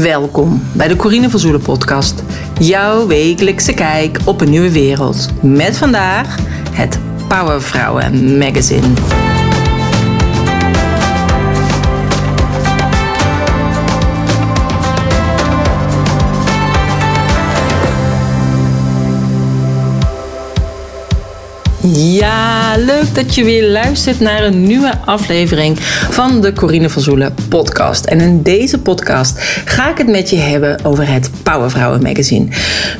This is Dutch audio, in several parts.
Welkom bij de Corine van Zoelen podcast. Jouw wekelijkse kijk op een nieuwe wereld. Met vandaag het Powervrouwen magazine. Ja, leuk dat je weer luistert naar een nieuwe aflevering van de Corine van Zoelen podcast. En in deze podcast ga ik het met je hebben over het Powervrouwen magazine.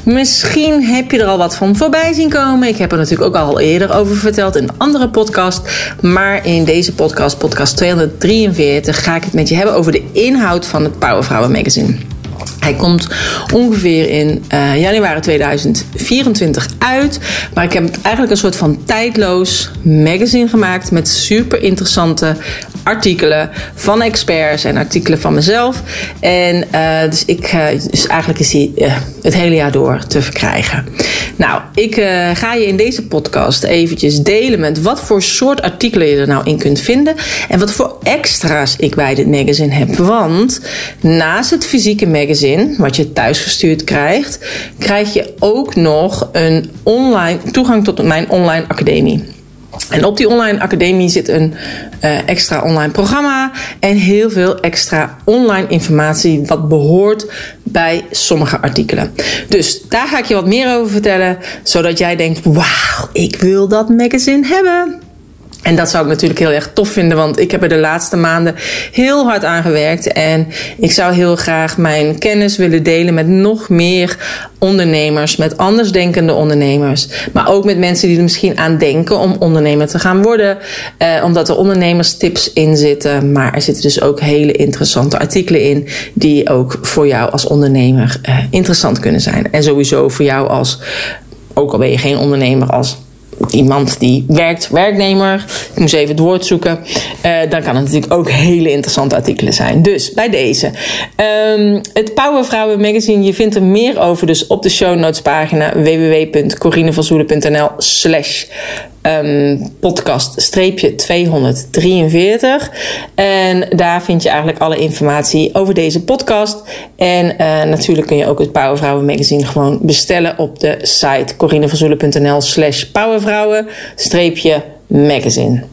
Misschien heb je er al wat van voorbij zien komen. Ik heb er natuurlijk ook al eerder over verteld in een andere podcast. Maar in deze podcast, podcast 243, ga ik het met je hebben over de inhoud van het Powervrouwen magazine. Hij komt ongeveer in uh, januari 2024 uit. Maar ik heb eigenlijk een soort van tijdloos magazine gemaakt met super interessante artikelen van experts en artikelen van mezelf. En uh, dus, ik, uh, dus eigenlijk is hij het hele jaar door te verkrijgen. Nou, ik ga je in deze podcast eventjes delen met wat voor soort artikelen je er nou in kunt vinden. En wat voor extra's ik bij dit magazine heb. Want naast het fysieke magazine wat je thuisgestuurd krijgt, krijg je ook nog een online toegang tot mijn online academie. En op die online academie zit een uh, extra online programma en heel veel extra online informatie wat behoort bij sommige artikelen. Dus daar ga ik je wat meer over vertellen, zodat jij denkt: wauw, ik wil dat magazine hebben. En dat zou ik natuurlijk heel erg tof vinden, want ik heb er de laatste maanden heel hard aan gewerkt. En ik zou heel graag mijn kennis willen delen met nog meer ondernemers, met andersdenkende ondernemers. Maar ook met mensen die er misschien aan denken om ondernemer te gaan worden. Eh, omdat er ondernemerstips in zitten. Maar er zitten dus ook hele interessante artikelen in, die ook voor jou als ondernemer eh, interessant kunnen zijn. En sowieso voor jou als, ook al ben je geen ondernemer, als iemand die werkt, werknemer. Ik moest even het woord zoeken. Uh, dan kan het natuurlijk ook hele interessante artikelen zijn. Dus bij deze. Um, het Powervrouwen magazine, je vindt er meer over dus op de show notes pagina www.corinevanzoelen.nl slash um, podcast streepje 243. En daar vind je eigenlijk alle informatie over deze podcast. En uh, natuurlijk kun je ook het Powervrouwen magazine gewoon bestellen op de site corinevanzoelen.nl slash powervrouwen streepje magazine.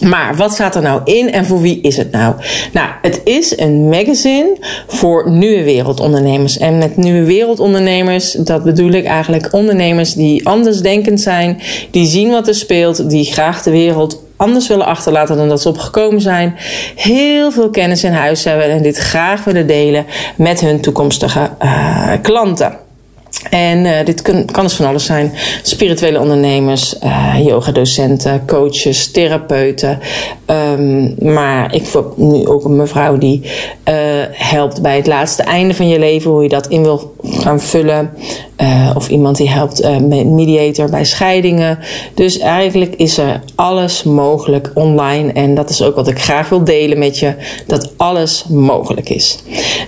Maar wat staat er nou in en voor wie is het nou? Nou, het is een magazine voor nieuwe wereldondernemers. En met nieuwe wereldondernemers, dat bedoel ik eigenlijk ondernemers die andersdenkend zijn, die zien wat er speelt, die graag de wereld anders willen achterlaten dan dat ze opgekomen zijn. Heel veel kennis in huis hebben en dit graag willen delen met hun toekomstige uh, klanten. En uh, dit kan, kan dus van alles zijn. Spirituele ondernemers, uh, yogadocenten, coaches, therapeuten. Um, maar ik heb nu ook een mevrouw die uh, helpt bij het laatste einde van je leven. Hoe je dat in wil gaan vullen. of iemand die helpt met mediator bij scheidingen. Dus eigenlijk is er alles mogelijk online. En dat is ook wat ik graag wil delen met je. Dat alles mogelijk is.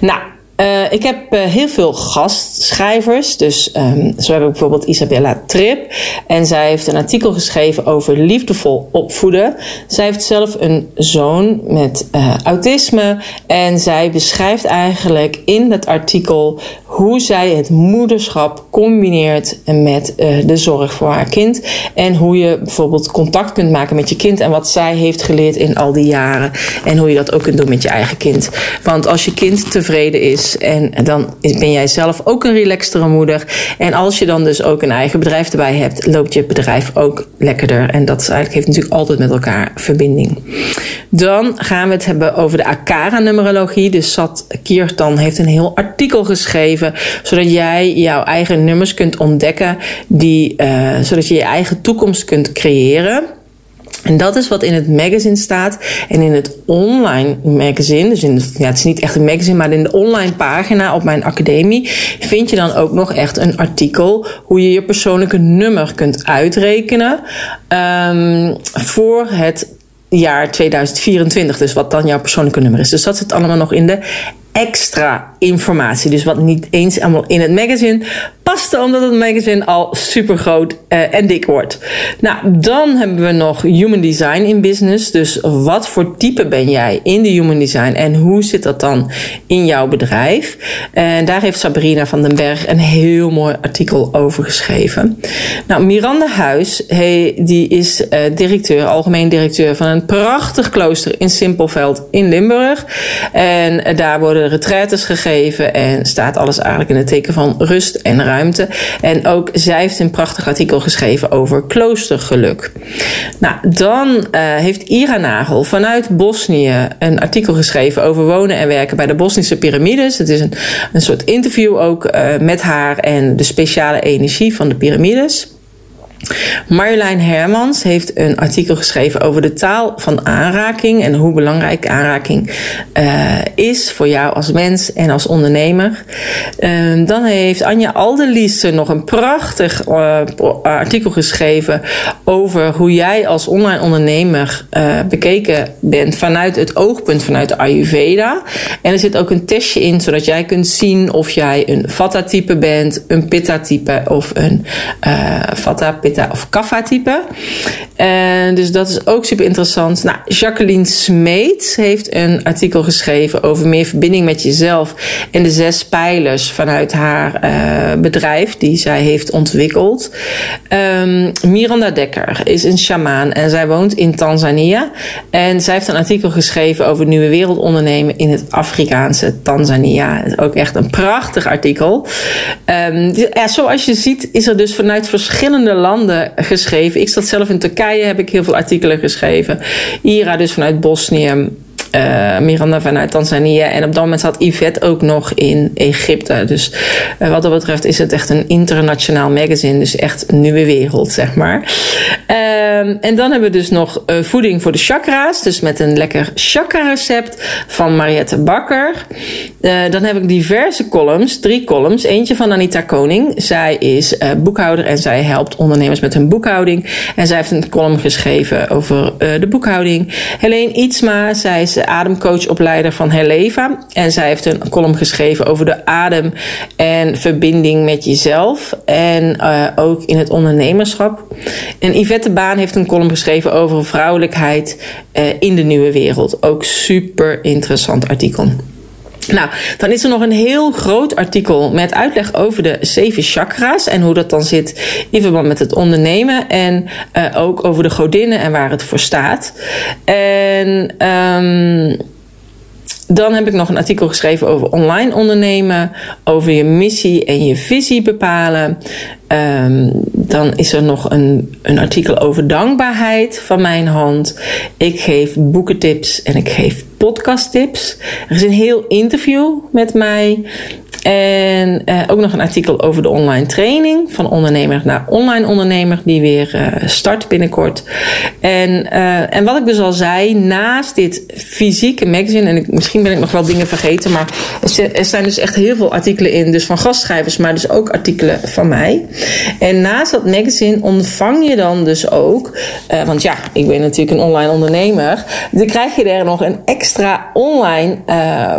Nou. Uh, ik heb uh, heel veel gastschrijvers. Dus um, zo hebben we bijvoorbeeld Isabella Trip. En zij heeft een artikel geschreven over liefdevol opvoeden. Zij heeft zelf een zoon met uh, autisme. En zij beschrijft eigenlijk in dat artikel hoe zij het moederschap combineert met de zorg voor haar kind. En hoe je bijvoorbeeld contact kunt maken met je kind. En wat zij heeft geleerd in al die jaren. En hoe je dat ook kunt doen met je eigen kind. Want als je kind tevreden is en dan ben jij zelf ook een relaxtere moeder. En als je dan dus ook een eigen bedrijf erbij hebt, loopt je bedrijf ook lekkerder. En dat eigenlijk, heeft natuurlijk altijd met elkaar verbinding. Dan gaan we het hebben over de Akara-numerologie. Dus Sat Kiertan heeft een heel artikel geschreven, zodat jij jouw eigen nummers kunt ontdekken, die, uh, zodat je je eigen toekomst kunt creëren. En dat is wat in het magazine staat. En in het online magazine, dus in ja, het is niet echt een magazine, maar in de online pagina op mijn academie, vind je dan ook nog echt een artikel hoe je je persoonlijke nummer kunt uitrekenen um, voor het jaar 2024. Dus wat dan jouw persoonlijke nummer is. Dus dat zit allemaal nog in de extra informatie. Dus wat niet eens allemaal in het magazine paste, omdat het magazine al super groot uh, en dik wordt. Nou, dan hebben we nog human design in business. Dus wat voor type ben jij in de human design en hoe zit dat dan in jouw bedrijf? En daar heeft Sabrina van den Berg een heel mooi artikel over geschreven. Nou, Miranda Huis, hey, die is uh, directeur, algemeen directeur van een prachtig klooster in Simpelveld in Limburg. En daar worden retraites gegeven en staat alles eigenlijk in het teken van rust en ruimte. En ook zij heeft een prachtig artikel geschreven over kloostergeluk. Nou, dan uh, heeft Ira Nagel vanuit Bosnië een artikel geschreven over wonen en werken bij de Bosnische piramides. Het is een, een soort interview ook uh, met haar en de speciale energie van de piramides. Marjolein Hermans heeft een artikel geschreven over de taal van aanraking en hoe belangrijk aanraking uh, is voor jou als mens en als ondernemer. Uh, dan heeft Anja Alderliese nog een prachtig uh, artikel geschreven over hoe jij als online ondernemer bekeken bent vanuit het oogpunt vanuit de Ayurveda. En er zit ook een testje in zodat jij kunt zien of jij een Vata-type bent, een Pitta-type of een Vata-Pitta of Kaffa type. En dus dat is ook super interessant. Nou, Jacqueline Smeet heeft een artikel geschreven over meer verbinding met jezelf en de zes pijlers vanuit haar uh, bedrijf die zij heeft ontwikkeld. Um, Miranda Dekker is een shamaan en zij woont in Tanzania. En zij heeft een artikel geschreven over nieuwe wereldondernemen in het Afrikaanse Tanzania. is ook echt een prachtig artikel. Um, ja, zoals je ziet is er dus vanuit verschillende landen geschreven. Ik zat zelf in Turkije, heb ik heel veel artikelen geschreven. Ira dus vanuit Bosnië. Uh, Miranda vanuit Tanzania. En op dat moment zat Yvette ook nog in Egypte. Dus uh, wat dat betreft is het echt een internationaal magazine. Dus echt nieuwe wereld, zeg maar. Uh, en dan hebben we dus nog uh, voeding voor de chakra's. Dus met een lekker chakra-recept van Mariette Bakker. dan heb ik diverse columns, drie columns. Eentje van Anita Koning. Zij is boekhouder en zij helpt ondernemers met hun boekhouding. En zij heeft een column geschreven over de boekhouding. Helene Ietsma, zij is ademcoachopleider van Herleva. En zij heeft een column geschreven over de adem en verbinding met jezelf. En uh, ook in het ondernemerschap. En Yvette Baan heeft een column geschreven over vrouwelijkheid uh, in de nieuwe wereld. Ook super interessant artikel. Nou, dan is er nog een heel groot artikel met uitleg over de zeven chakra's en hoe dat dan zit in verband met het ondernemen en uh, ook over de godinnen en waar het voor staat. En um, dan heb ik nog een artikel geschreven over online ondernemen, over je missie en je visie bepalen. Um, dan is er nog een, een artikel over dankbaarheid van mijn hand. Ik geef boekentips en ik geef podcasttips. Er is een heel interview met mij. En uh, ook nog een artikel over de online training van ondernemer naar online ondernemer, die weer uh, start binnenkort. En, uh, en wat ik dus al zei, naast dit fysieke magazine, en ik, misschien ben ik nog wel dingen vergeten, maar er zijn dus echt heel veel artikelen in, dus van gastschrijvers, maar dus ook artikelen van mij. En naast dat magazine ontvang je dan dus ook, want ja, ik ben natuurlijk een online ondernemer, dan krijg je er nog een extra online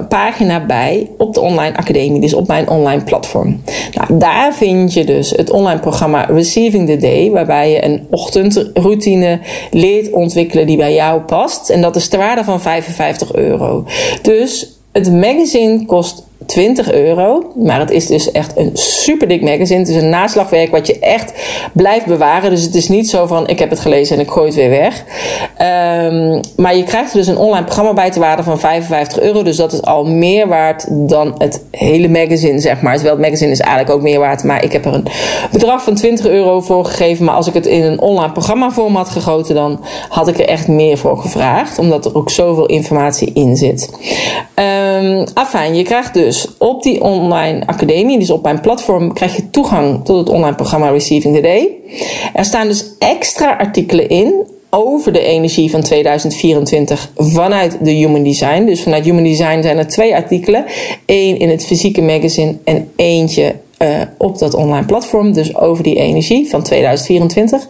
pagina bij op de online academie. Dus op mijn online platform. Nou, daar vind je dus het online programma Receiving the Day, waarbij je een ochtendroutine leert ontwikkelen die bij jou past. En dat is ter waarde van 55 euro. Dus het magazine kost 20 euro. Maar het is dus echt een super dik magazine. Het is een naslagwerk wat je echt blijft bewaren. Dus het is niet zo van ik heb het gelezen en ik gooi het weer weg. Um, maar je krijgt er dus een online programma bij te waarde van 55 euro. Dus dat is al meer waard dan het hele magazine, zeg maar. Terwijl het magazine is eigenlijk ook meer waard. Maar ik heb er een bedrag van 20 euro voor gegeven. Maar als ik het in een online programma vorm had gegoten, dan had ik er echt meer voor gevraagd. Omdat er ook zoveel informatie in zit. Um, afijn, je krijgt dus op die online academie, dus op mijn platform, krijg je toegang tot het online programma Receiving the Day. Er staan dus extra artikelen in over de energie van 2024 vanuit de Human Design. Dus vanuit Human Design zijn er twee artikelen. Eén in het fysieke magazine en eentje op dat online platform. Dus over die energie van 2024.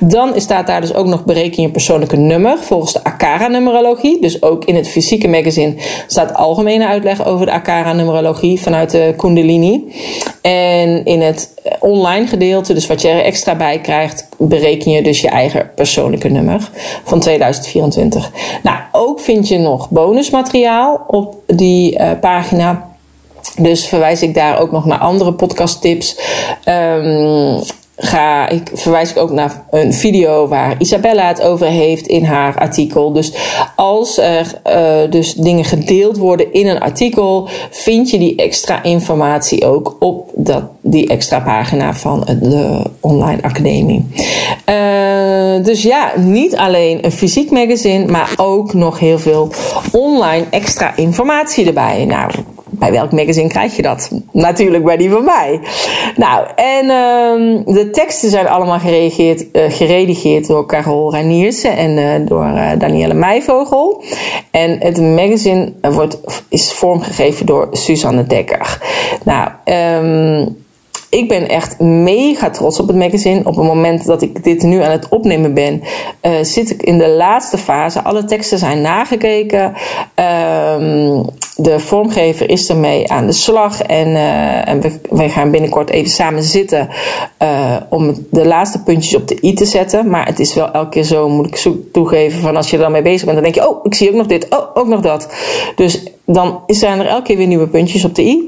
Dan staat daar dus ook nog bereken je persoonlijke nummer volgens de Akara-numerologie. Dus ook in het fysieke magazine staat algemene uitleg over de Akara-numerologie vanuit de Kundalini. En in het online gedeelte, dus wat je er extra bij krijgt, bereken je dus je eigen persoonlijke nummer van 2024. Nou, ook vind je nog bonusmateriaal op die uh, pagina. Dus verwijs ik daar ook nog naar andere podcasttips. Um, ga ik, verwijs ik ook naar een video waar Isabella het over heeft in haar artikel. Dus als er uh, dus dingen gedeeld worden in een artikel, vind je die extra informatie ook op dat, die extra pagina van de online academie. Uh, dus ja, niet alleen een fysiek magazine, maar ook nog heel veel online extra informatie erbij. Nou, bij welk magazine krijg je dat? Natuurlijk bij die van mij. Nou, en uh, de teksten zijn allemaal gereageerd, uh, geredigeerd door Carol Raniersen en uh, door uh, Danielle Meijvogel. En het magazine wordt, is vormgegeven door Suzanne Dekker. Nou, um, ik ben echt mega trots op het magazine. Op het moment dat ik dit nu aan het opnemen ben, zit ik in de laatste fase. Alle teksten zijn nagekeken. Um, de vormgever is ermee aan de slag. En, uh, en we, gaan binnenkort even samen zitten uh, om de laatste puntjes op de i te zetten. Maar het is wel elke keer zo, moet ik toegeven, van als je er dan mee bezig bent, dan denk je, oh, ik zie ook nog dit, oh, ook nog dat. Dus dan zijn er elke keer weer nieuwe puntjes op de i.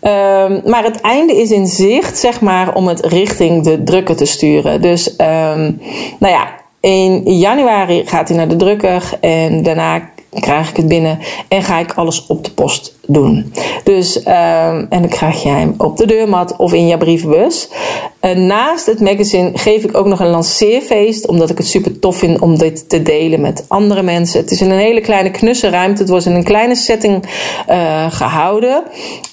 Um, maar het einde is in zicht, zeg maar, om het richting de drukker te sturen. Dus, um, nou ja, in januari gaat hij naar de drukker en daarna krijg ik het binnen en ga ik alles op de post doen. Dus, um, en dan krijg jij hem op de deurmat of in je brievenbus. Naast het magazine geef ik ook nog een lanceerfeest, omdat ik het super tof vind om dit te delen met andere mensen. Het is in een hele kleine knusse ruimte. Het wordt in een kleine setting uh, gehouden.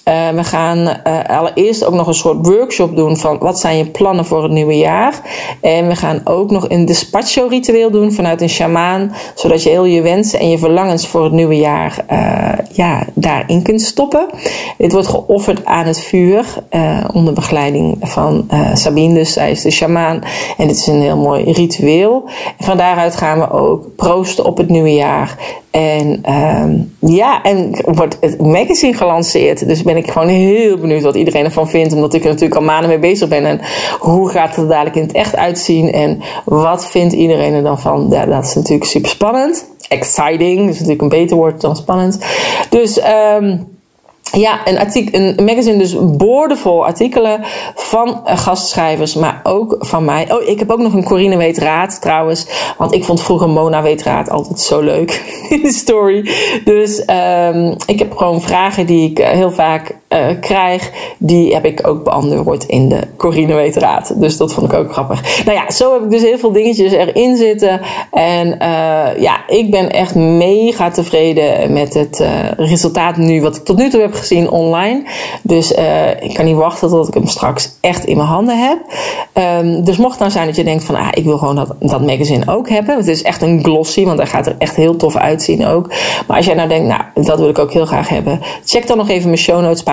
Uh, we gaan allereerst ook nog een soort workshop doen van wat zijn je plannen voor het nieuwe jaar. En we gaan ook nog een despacho ritueel doen vanuit een shamaan, zodat je heel je wensen en je verlangens voor het nieuwe jaar ja, daarin kunt stoppen. Dit wordt geofferd aan het vuur onder begeleiding van Sabine dus, zij is de shamaan. En het is een heel mooi ritueel. En van daaruit gaan we ook proosten op het nieuwe jaar. En um, ja, en wordt het magazine gelanceerd. Dus ben ik gewoon heel benieuwd wat iedereen ervan vindt. Omdat ik er natuurlijk al maanden mee bezig ben. En hoe gaat het er dadelijk in het echt uitzien? En wat vindt iedereen er dan van? Dat is natuurlijk super spannend. Exciting, dat is natuurlijk een beter woord dan spannend. Dus... Um, ja, een, artikel, een magazine dus boordevol artikelen van uh, gastschrijvers, maar ook van mij. Oh, ik heb ook nog een Corine Weet Raad trouwens. Want ik vond vroeger Mona Weet Raad altijd zo leuk in de story. Dus um, ik heb gewoon vragen die ik uh, heel vaak uh, krijg. Die heb ik ook beantwoord in de Corine Weet Raad. Dus dat vond ik ook grappig. Nou ja, zo heb ik dus heel veel dingetjes erin zitten. En ja, ik ben echt mega tevreden met het resultaat nu wat ik tot nu toe heb gezien online. Dus ik kan niet wachten tot ik hem straks echt in mijn handen heb. Um, dus mocht nou zijn dat je denkt van ah, ik wil gewoon dat, dat magazine ook hebben. Het is echt een glossy, want hij gaat er echt heel tof uitzien ook. Maar als jij nou denkt, nou dat wil ik ook heel graag hebben. Check dan nog even mijn show notes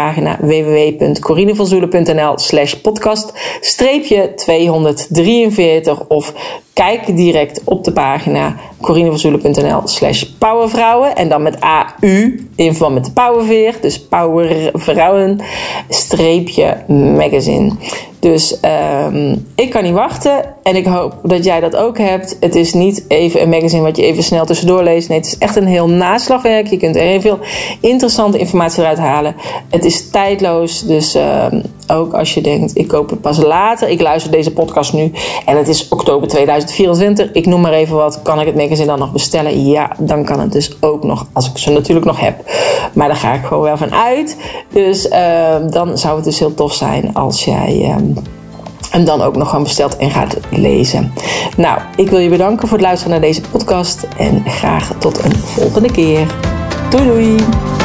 www.corinevanzoelen.nl slash podcast streepje 243 of Kijk direct op de pagina corinevanzoelen.nl slash powervrouwen. En dan met AU in verband met de powerveer. Dus powervrouwen streepje magazine. Dus um, ik kan niet wachten en ik hoop dat jij dat ook hebt. Het is niet even een magazine wat je even snel tussendoor leest. Nee, het is echt een heel naslagwerk. Je kunt er heel veel interessante informatie eruit halen. Het is tijdloos, dus um, ook als je denkt, ik koop het pas later. Ik luister deze podcast nu en het is oktober 2024. Ik noem maar even wat. Kan ik het magazine dan nog bestellen? Ja, dan kan het dus ook nog, als ik ze natuurlijk nog heb. Maar daar ga ik gewoon wel van uit. Dus uh, dan zou het dus heel tof zijn als jij... Um, en dan ook nog gewoon bestelt en gaat lezen. Nou, ik wil je bedanken voor het luisteren naar deze podcast en graag tot een volgende keer. Doei doei!